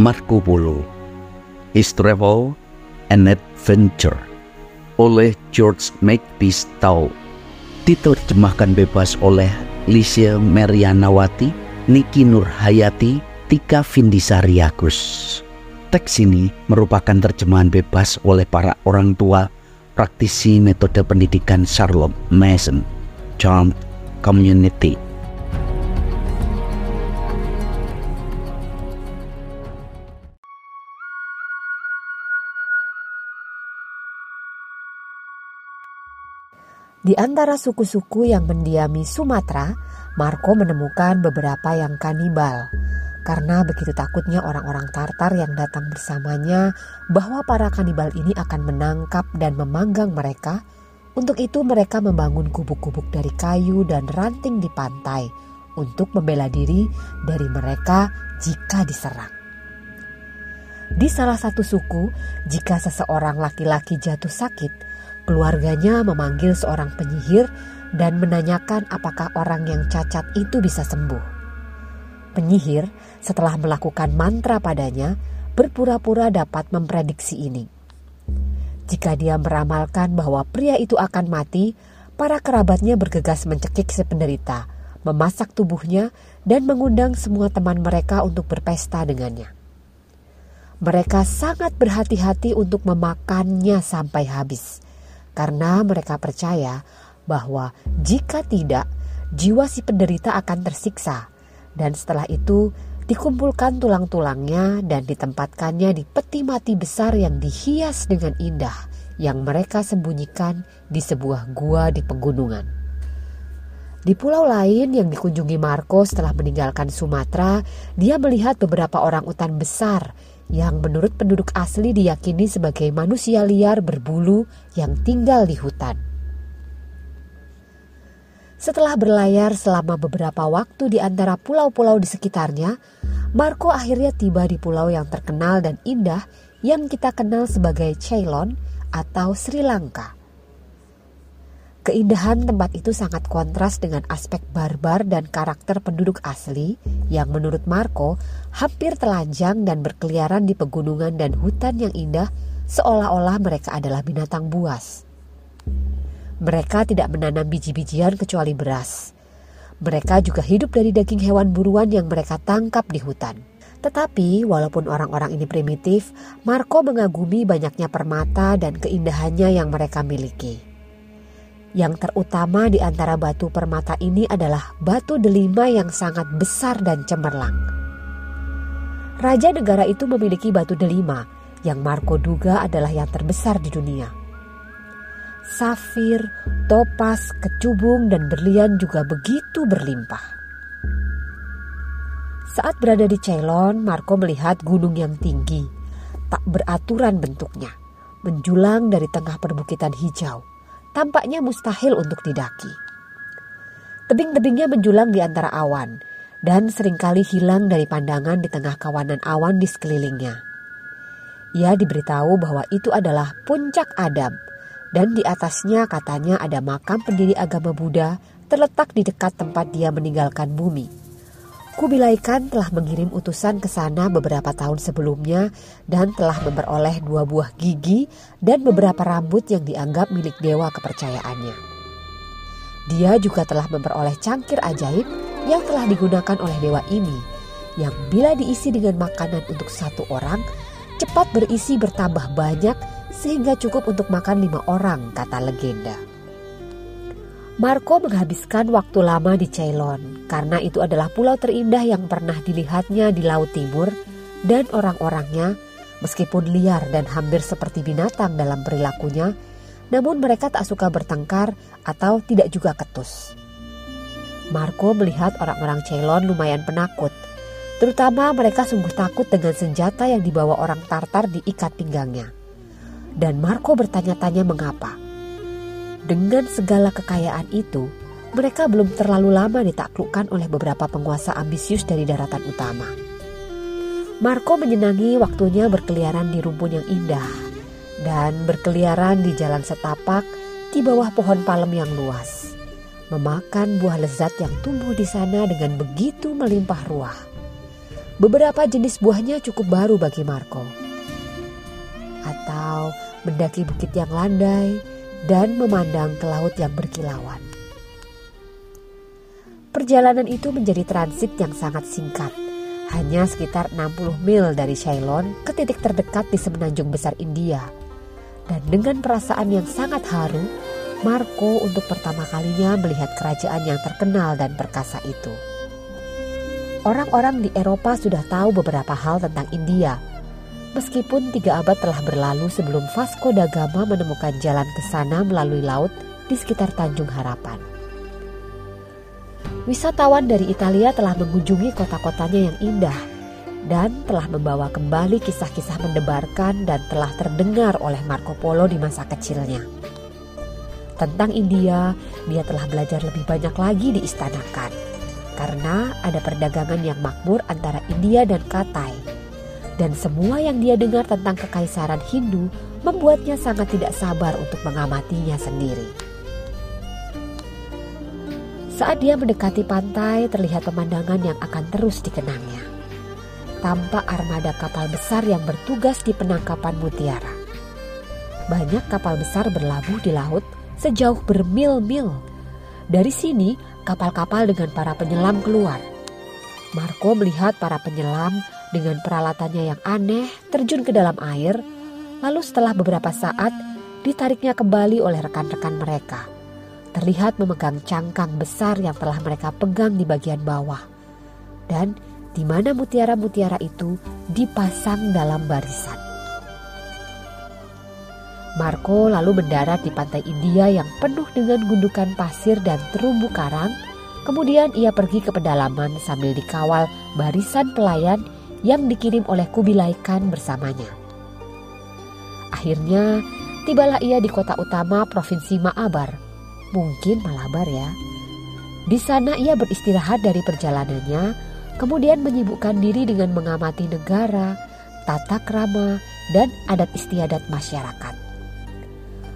Marco Polo His Travel and Adventure oleh George Makepeace Tau diterjemahkan bebas oleh Licia Merianawati, Niki Nurhayati, Tika Vindisari Agus. Teks ini merupakan terjemahan bebas oleh para orang tua praktisi metode pendidikan Charlotte Mason, Charmed Community. Di antara suku-suku yang mendiami Sumatera, Marco menemukan beberapa yang kanibal. Karena begitu takutnya orang-orang Tartar yang datang bersamanya bahwa para kanibal ini akan menangkap dan memanggang mereka, untuk itu mereka membangun gubuk-gubuk dari kayu dan ranting di pantai untuk membela diri dari mereka jika diserang. Di salah satu suku, jika seseorang laki-laki jatuh sakit, Keluarganya memanggil seorang penyihir dan menanyakan apakah orang yang cacat itu bisa sembuh. Penyihir, setelah melakukan mantra padanya, berpura-pura dapat memprediksi ini. Jika dia meramalkan bahwa pria itu akan mati, para kerabatnya bergegas mencekik si penderita, memasak tubuhnya, dan mengundang semua teman mereka untuk berpesta dengannya. Mereka sangat berhati-hati untuk memakannya sampai habis karena mereka percaya bahwa jika tidak, jiwa si penderita akan tersiksa, dan setelah itu dikumpulkan tulang-tulangnya dan ditempatkannya di peti mati besar yang dihias dengan indah yang mereka sembunyikan di sebuah gua di pegunungan. Di pulau lain yang dikunjungi Marco setelah meninggalkan Sumatera, dia melihat beberapa orang utan besar yang menurut penduduk asli diyakini sebagai manusia liar berbulu yang tinggal di hutan. Setelah berlayar selama beberapa waktu di antara pulau-pulau di sekitarnya, Marco akhirnya tiba di pulau yang terkenal dan indah yang kita kenal sebagai Ceylon atau Sri Lanka. Keindahan tempat itu sangat kontras dengan aspek barbar dan karakter penduduk asli yang menurut Marco hampir telanjang dan berkeliaran di pegunungan dan hutan yang indah seolah-olah mereka adalah binatang buas. Mereka tidak menanam biji-bijian kecuali beras. Mereka juga hidup dari daging hewan buruan yang mereka tangkap di hutan. Tetapi walaupun orang-orang ini primitif, Marco mengagumi banyaknya permata dan keindahannya yang mereka miliki. Yang terutama di antara batu permata ini adalah batu delima yang sangat besar dan cemerlang. Raja negara itu memiliki batu delima yang Marco duga adalah yang terbesar di dunia. Safir, topas, kecubung, dan berlian juga begitu berlimpah. Saat berada di Ceylon, Marco melihat gunung yang tinggi, tak beraturan bentuknya, menjulang dari tengah perbukitan hijau tampaknya mustahil untuk didaki. Tebing-tebingnya menjulang di antara awan dan sering kali hilang dari pandangan di tengah kawanan awan di sekelilingnya. Ia diberitahu bahwa itu adalah puncak Adam dan di atasnya katanya ada makam pendiri agama Buddha terletak di dekat tempat dia meninggalkan bumi. Kubilai Khan telah mengirim utusan ke sana beberapa tahun sebelumnya dan telah memperoleh dua buah gigi dan beberapa rambut yang dianggap milik dewa kepercayaannya. Dia juga telah memperoleh cangkir ajaib yang telah digunakan oleh dewa ini, yang bila diisi dengan makanan untuk satu orang, cepat berisi bertambah banyak sehingga cukup untuk makan lima orang, kata legenda. Marco menghabiskan waktu lama di Ceylon karena itu adalah pulau terindah yang pernah dilihatnya di Laut Timur dan orang-orangnya meskipun liar dan hampir seperti binatang dalam perilakunya, namun mereka tak suka bertengkar atau tidak juga ketus. Marco melihat orang-orang Ceylon lumayan penakut, terutama mereka sungguh takut dengan senjata yang dibawa orang Tartar di ikat pinggangnya. Dan Marco bertanya-tanya mengapa. Dengan segala kekayaan itu, mereka belum terlalu lama ditaklukkan oleh beberapa penguasa ambisius dari daratan utama. Marco menyenangi waktunya berkeliaran di rumpun yang indah dan berkeliaran di jalan setapak di bawah pohon palem yang luas. Memakan buah lezat yang tumbuh di sana dengan begitu melimpah ruah. Beberapa jenis buahnya cukup baru bagi Marco. Atau mendaki bukit yang landai dan memandang ke laut yang berkilauan. Perjalanan itu menjadi transit yang sangat singkat hanya sekitar 60 mil dari Ceylon ke titik terdekat di semenanjung besar India. Dan dengan perasaan yang sangat haru, Marco untuk pertama kalinya melihat kerajaan yang terkenal dan perkasa itu. Orang-orang di Eropa sudah tahu beberapa hal tentang India. Meskipun tiga abad telah berlalu sebelum Vasco da Gama menemukan jalan ke sana melalui laut di sekitar Tanjung Harapan. Wisatawan dari Italia telah mengunjungi kota-kotanya yang indah dan telah membawa kembali kisah-kisah mendebarkan dan telah terdengar oleh Marco Polo di masa kecilnya. Tentang India, dia telah belajar lebih banyak lagi di Istanakan karena ada perdagangan yang makmur antara India dan Katai. Dan semua yang dia dengar tentang kekaisaran Hindu membuatnya sangat tidak sabar untuk mengamatinya sendiri. Saat dia mendekati pantai, terlihat pemandangan yang akan terus dikenangnya. Tampak armada kapal besar yang bertugas di penangkapan mutiara. Banyak kapal besar berlabuh di laut sejauh bermil-mil. Dari sini, kapal-kapal dengan para penyelam keluar. Marco melihat para penyelam dengan peralatannya yang aneh terjun ke dalam air, lalu setelah beberapa saat ditariknya kembali oleh rekan-rekan mereka terlihat memegang cangkang besar yang telah mereka pegang di bagian bawah. Dan di mana mutiara-mutiara itu dipasang dalam barisan. Marco lalu mendarat di pantai India yang penuh dengan gundukan pasir dan terumbu karang. Kemudian ia pergi ke pedalaman sambil dikawal barisan pelayan yang dikirim oleh Kubilai Khan bersamanya. Akhirnya, tibalah ia di kota utama Provinsi Maabar, mungkin Malabar ya. Di sana ia beristirahat dari perjalanannya, kemudian menyibukkan diri dengan mengamati negara, tata krama, dan adat istiadat masyarakat.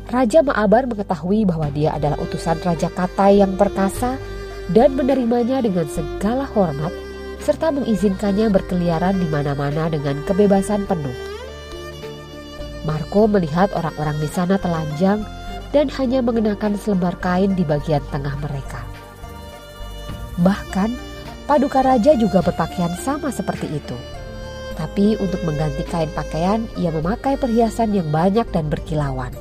Raja Maabar mengetahui bahwa dia adalah utusan Raja Katai yang perkasa dan menerimanya dengan segala hormat serta mengizinkannya berkeliaran di mana-mana dengan kebebasan penuh. Marco melihat orang-orang di sana telanjang dan hanya mengenakan selembar kain di bagian tengah mereka. Bahkan, Paduka Raja juga berpakaian sama seperti itu. Tapi untuk mengganti kain pakaian, ia memakai perhiasan yang banyak dan berkilauan.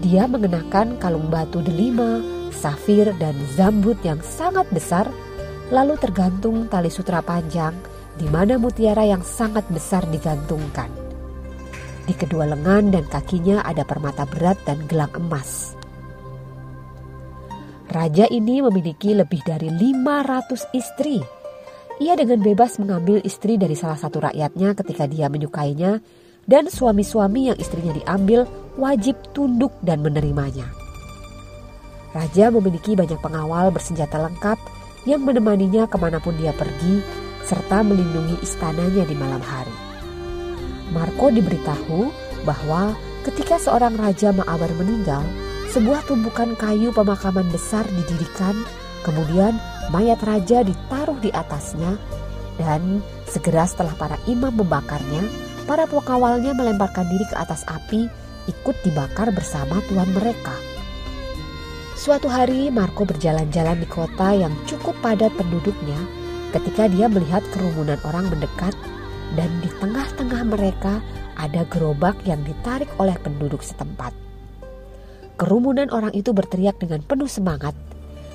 Dia mengenakan kalung batu delima, safir, dan zambut yang sangat besar, lalu tergantung tali sutra panjang di mana mutiara yang sangat besar digantungkan. Di kedua lengan dan kakinya ada permata berat dan gelang emas. Raja ini memiliki lebih dari 500 istri. Ia dengan bebas mengambil istri dari salah satu rakyatnya ketika dia menyukainya dan suami-suami yang istrinya diambil wajib tunduk dan menerimanya. Raja memiliki banyak pengawal bersenjata lengkap yang menemaninya ke mana pun dia pergi serta melindungi istananya di malam hari. Marco diberitahu bahwa ketika seorang raja Maabar meninggal, sebuah tumpukan kayu pemakaman besar didirikan, kemudian mayat raja ditaruh di atasnya, dan segera setelah para imam membakarnya, para pengawalnya melemparkan diri ke atas api, ikut dibakar bersama tuan mereka. Suatu hari Marco berjalan-jalan di kota yang cukup padat penduduknya ketika dia melihat kerumunan orang mendekat dan di tengah-tengah mereka ada gerobak yang ditarik oleh penduduk setempat. Kerumunan orang itu berteriak dengan penuh semangat.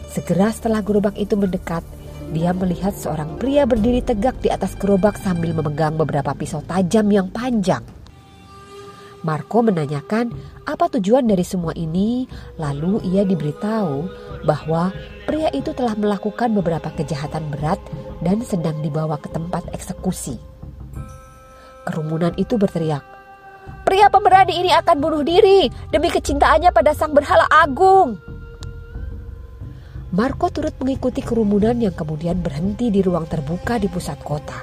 Segera setelah gerobak itu mendekat, dia melihat seorang pria berdiri tegak di atas gerobak sambil memegang beberapa pisau tajam yang panjang. Marco menanyakan apa tujuan dari semua ini, lalu ia diberitahu bahwa pria itu telah melakukan beberapa kejahatan berat dan sedang dibawa ke tempat eksekusi. Kerumunan itu berteriak, Pria pemberani ini akan bunuh diri demi kecintaannya pada sang berhala agung. Marco turut mengikuti kerumunan yang kemudian berhenti di ruang terbuka di pusat kota.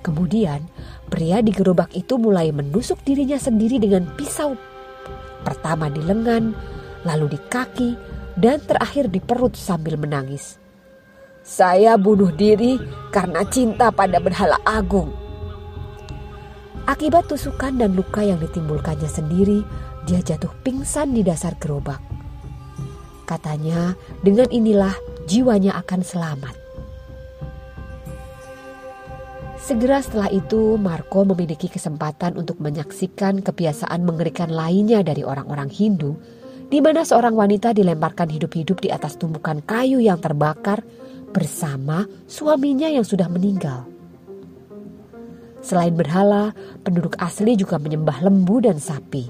Kemudian, pria di gerobak itu mulai menusuk dirinya sendiri dengan pisau. Pertama di lengan, lalu di kaki, dan terakhir di perut sambil menangis. Saya bunuh diri karena cinta pada berhala agung. Akibat tusukan dan luka yang ditimbulkannya sendiri, dia jatuh pingsan di dasar gerobak. Katanya, dengan inilah jiwanya akan selamat. Segera setelah itu, Marco memiliki kesempatan untuk menyaksikan kebiasaan mengerikan lainnya dari orang-orang Hindu, di mana seorang wanita dilemparkan hidup-hidup di atas tumpukan kayu yang terbakar bersama suaminya yang sudah meninggal. Selain berhala, penduduk asli juga menyembah lembu dan sapi.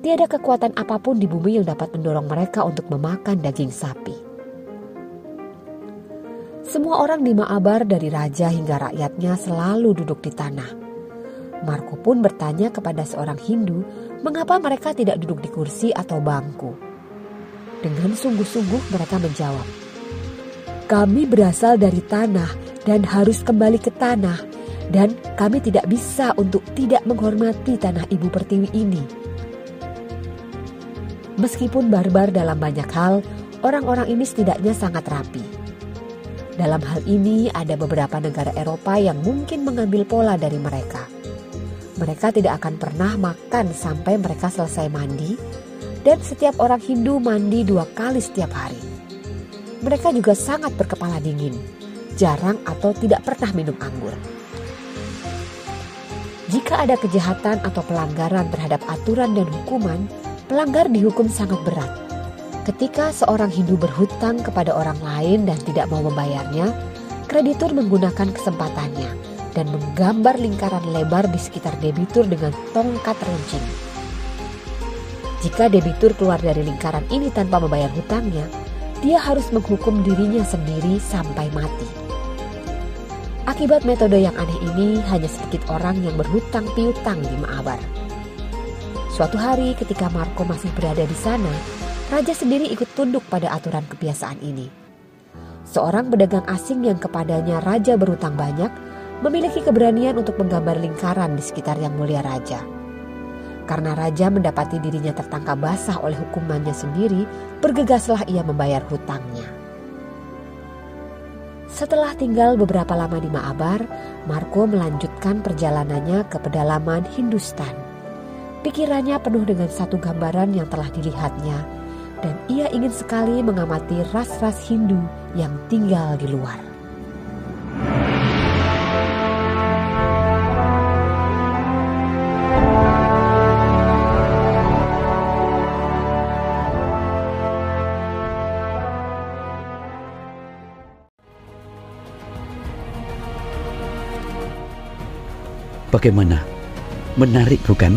Tiada kekuatan apa pun di bumi yang dapat mendorong mereka untuk memakan daging sapi. Semua orang di Maabar dari raja hingga rakyatnya selalu duduk di tanah. Marco pun bertanya kepada seorang Hindu mengapa mereka tidak duduk di kursi atau bangku. Dengan sungguh-sungguh mereka menjawab, kami berasal dari tanah dan harus kembali ke tanah dan kami tidak bisa untuk tidak menghormati tanah ibu pertiwi ini. Meskipun barbar dalam banyak hal, orang-orang ini setidaknya sangat rapi. Dalam hal ini ada beberapa negara Eropa yang mungkin mengambil pola dari mereka. Mereka tidak akan pernah makan sampai mereka selesai mandi dan setiap orang Hindu mandi dua kali setiap hari. Mereka juga sangat berkepala dingin, jarang atau tidak pernah minum anggur. Jika ada kejahatan atau pelanggaran terhadap aturan dan hukuman, pelanggar dihukum sangat berat. Ketika seorang Hindu berhutang kepada orang lain dan tidak mau membayarnya, kreditur menggunakan kesempatannya dan menggambar lingkaran lebar di sekitar debitur dengan tongkat runcing. Jika debitur keluar dari lingkaran ini tanpa membayar hutangnya, dia harus menghukum dirinya sendiri sampai mati. Akibat metode yang aneh ini, hanya sedikit orang yang berhutang piutang di Maabar. Suatu hari ketika Marco masih berada di sana, raja sendiri ikut tunduk pada aturan kebiasaan ini. Seorang pedagang asing yang kepadanya raja berhutang banyak, memiliki keberanian untuk menggambar lingkaran di sekitar yang mulia raja. Karena raja mendapati dirinya tertangkap basah oleh hukumannya sendiri, bergegaslah ia membayar hutangnya. Setelah tinggal beberapa lama di Maabar, Marco melanjutkan perjalanannya ke pedalaman Hindustan. Pikirannya penuh dengan satu gambaran yang telah dilihatnya, dan ia ingin sekali mengamati ras-ras Hindu yang tinggal di luar. Bagaimana? Menarik bukan?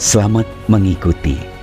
Selamat mengikuti.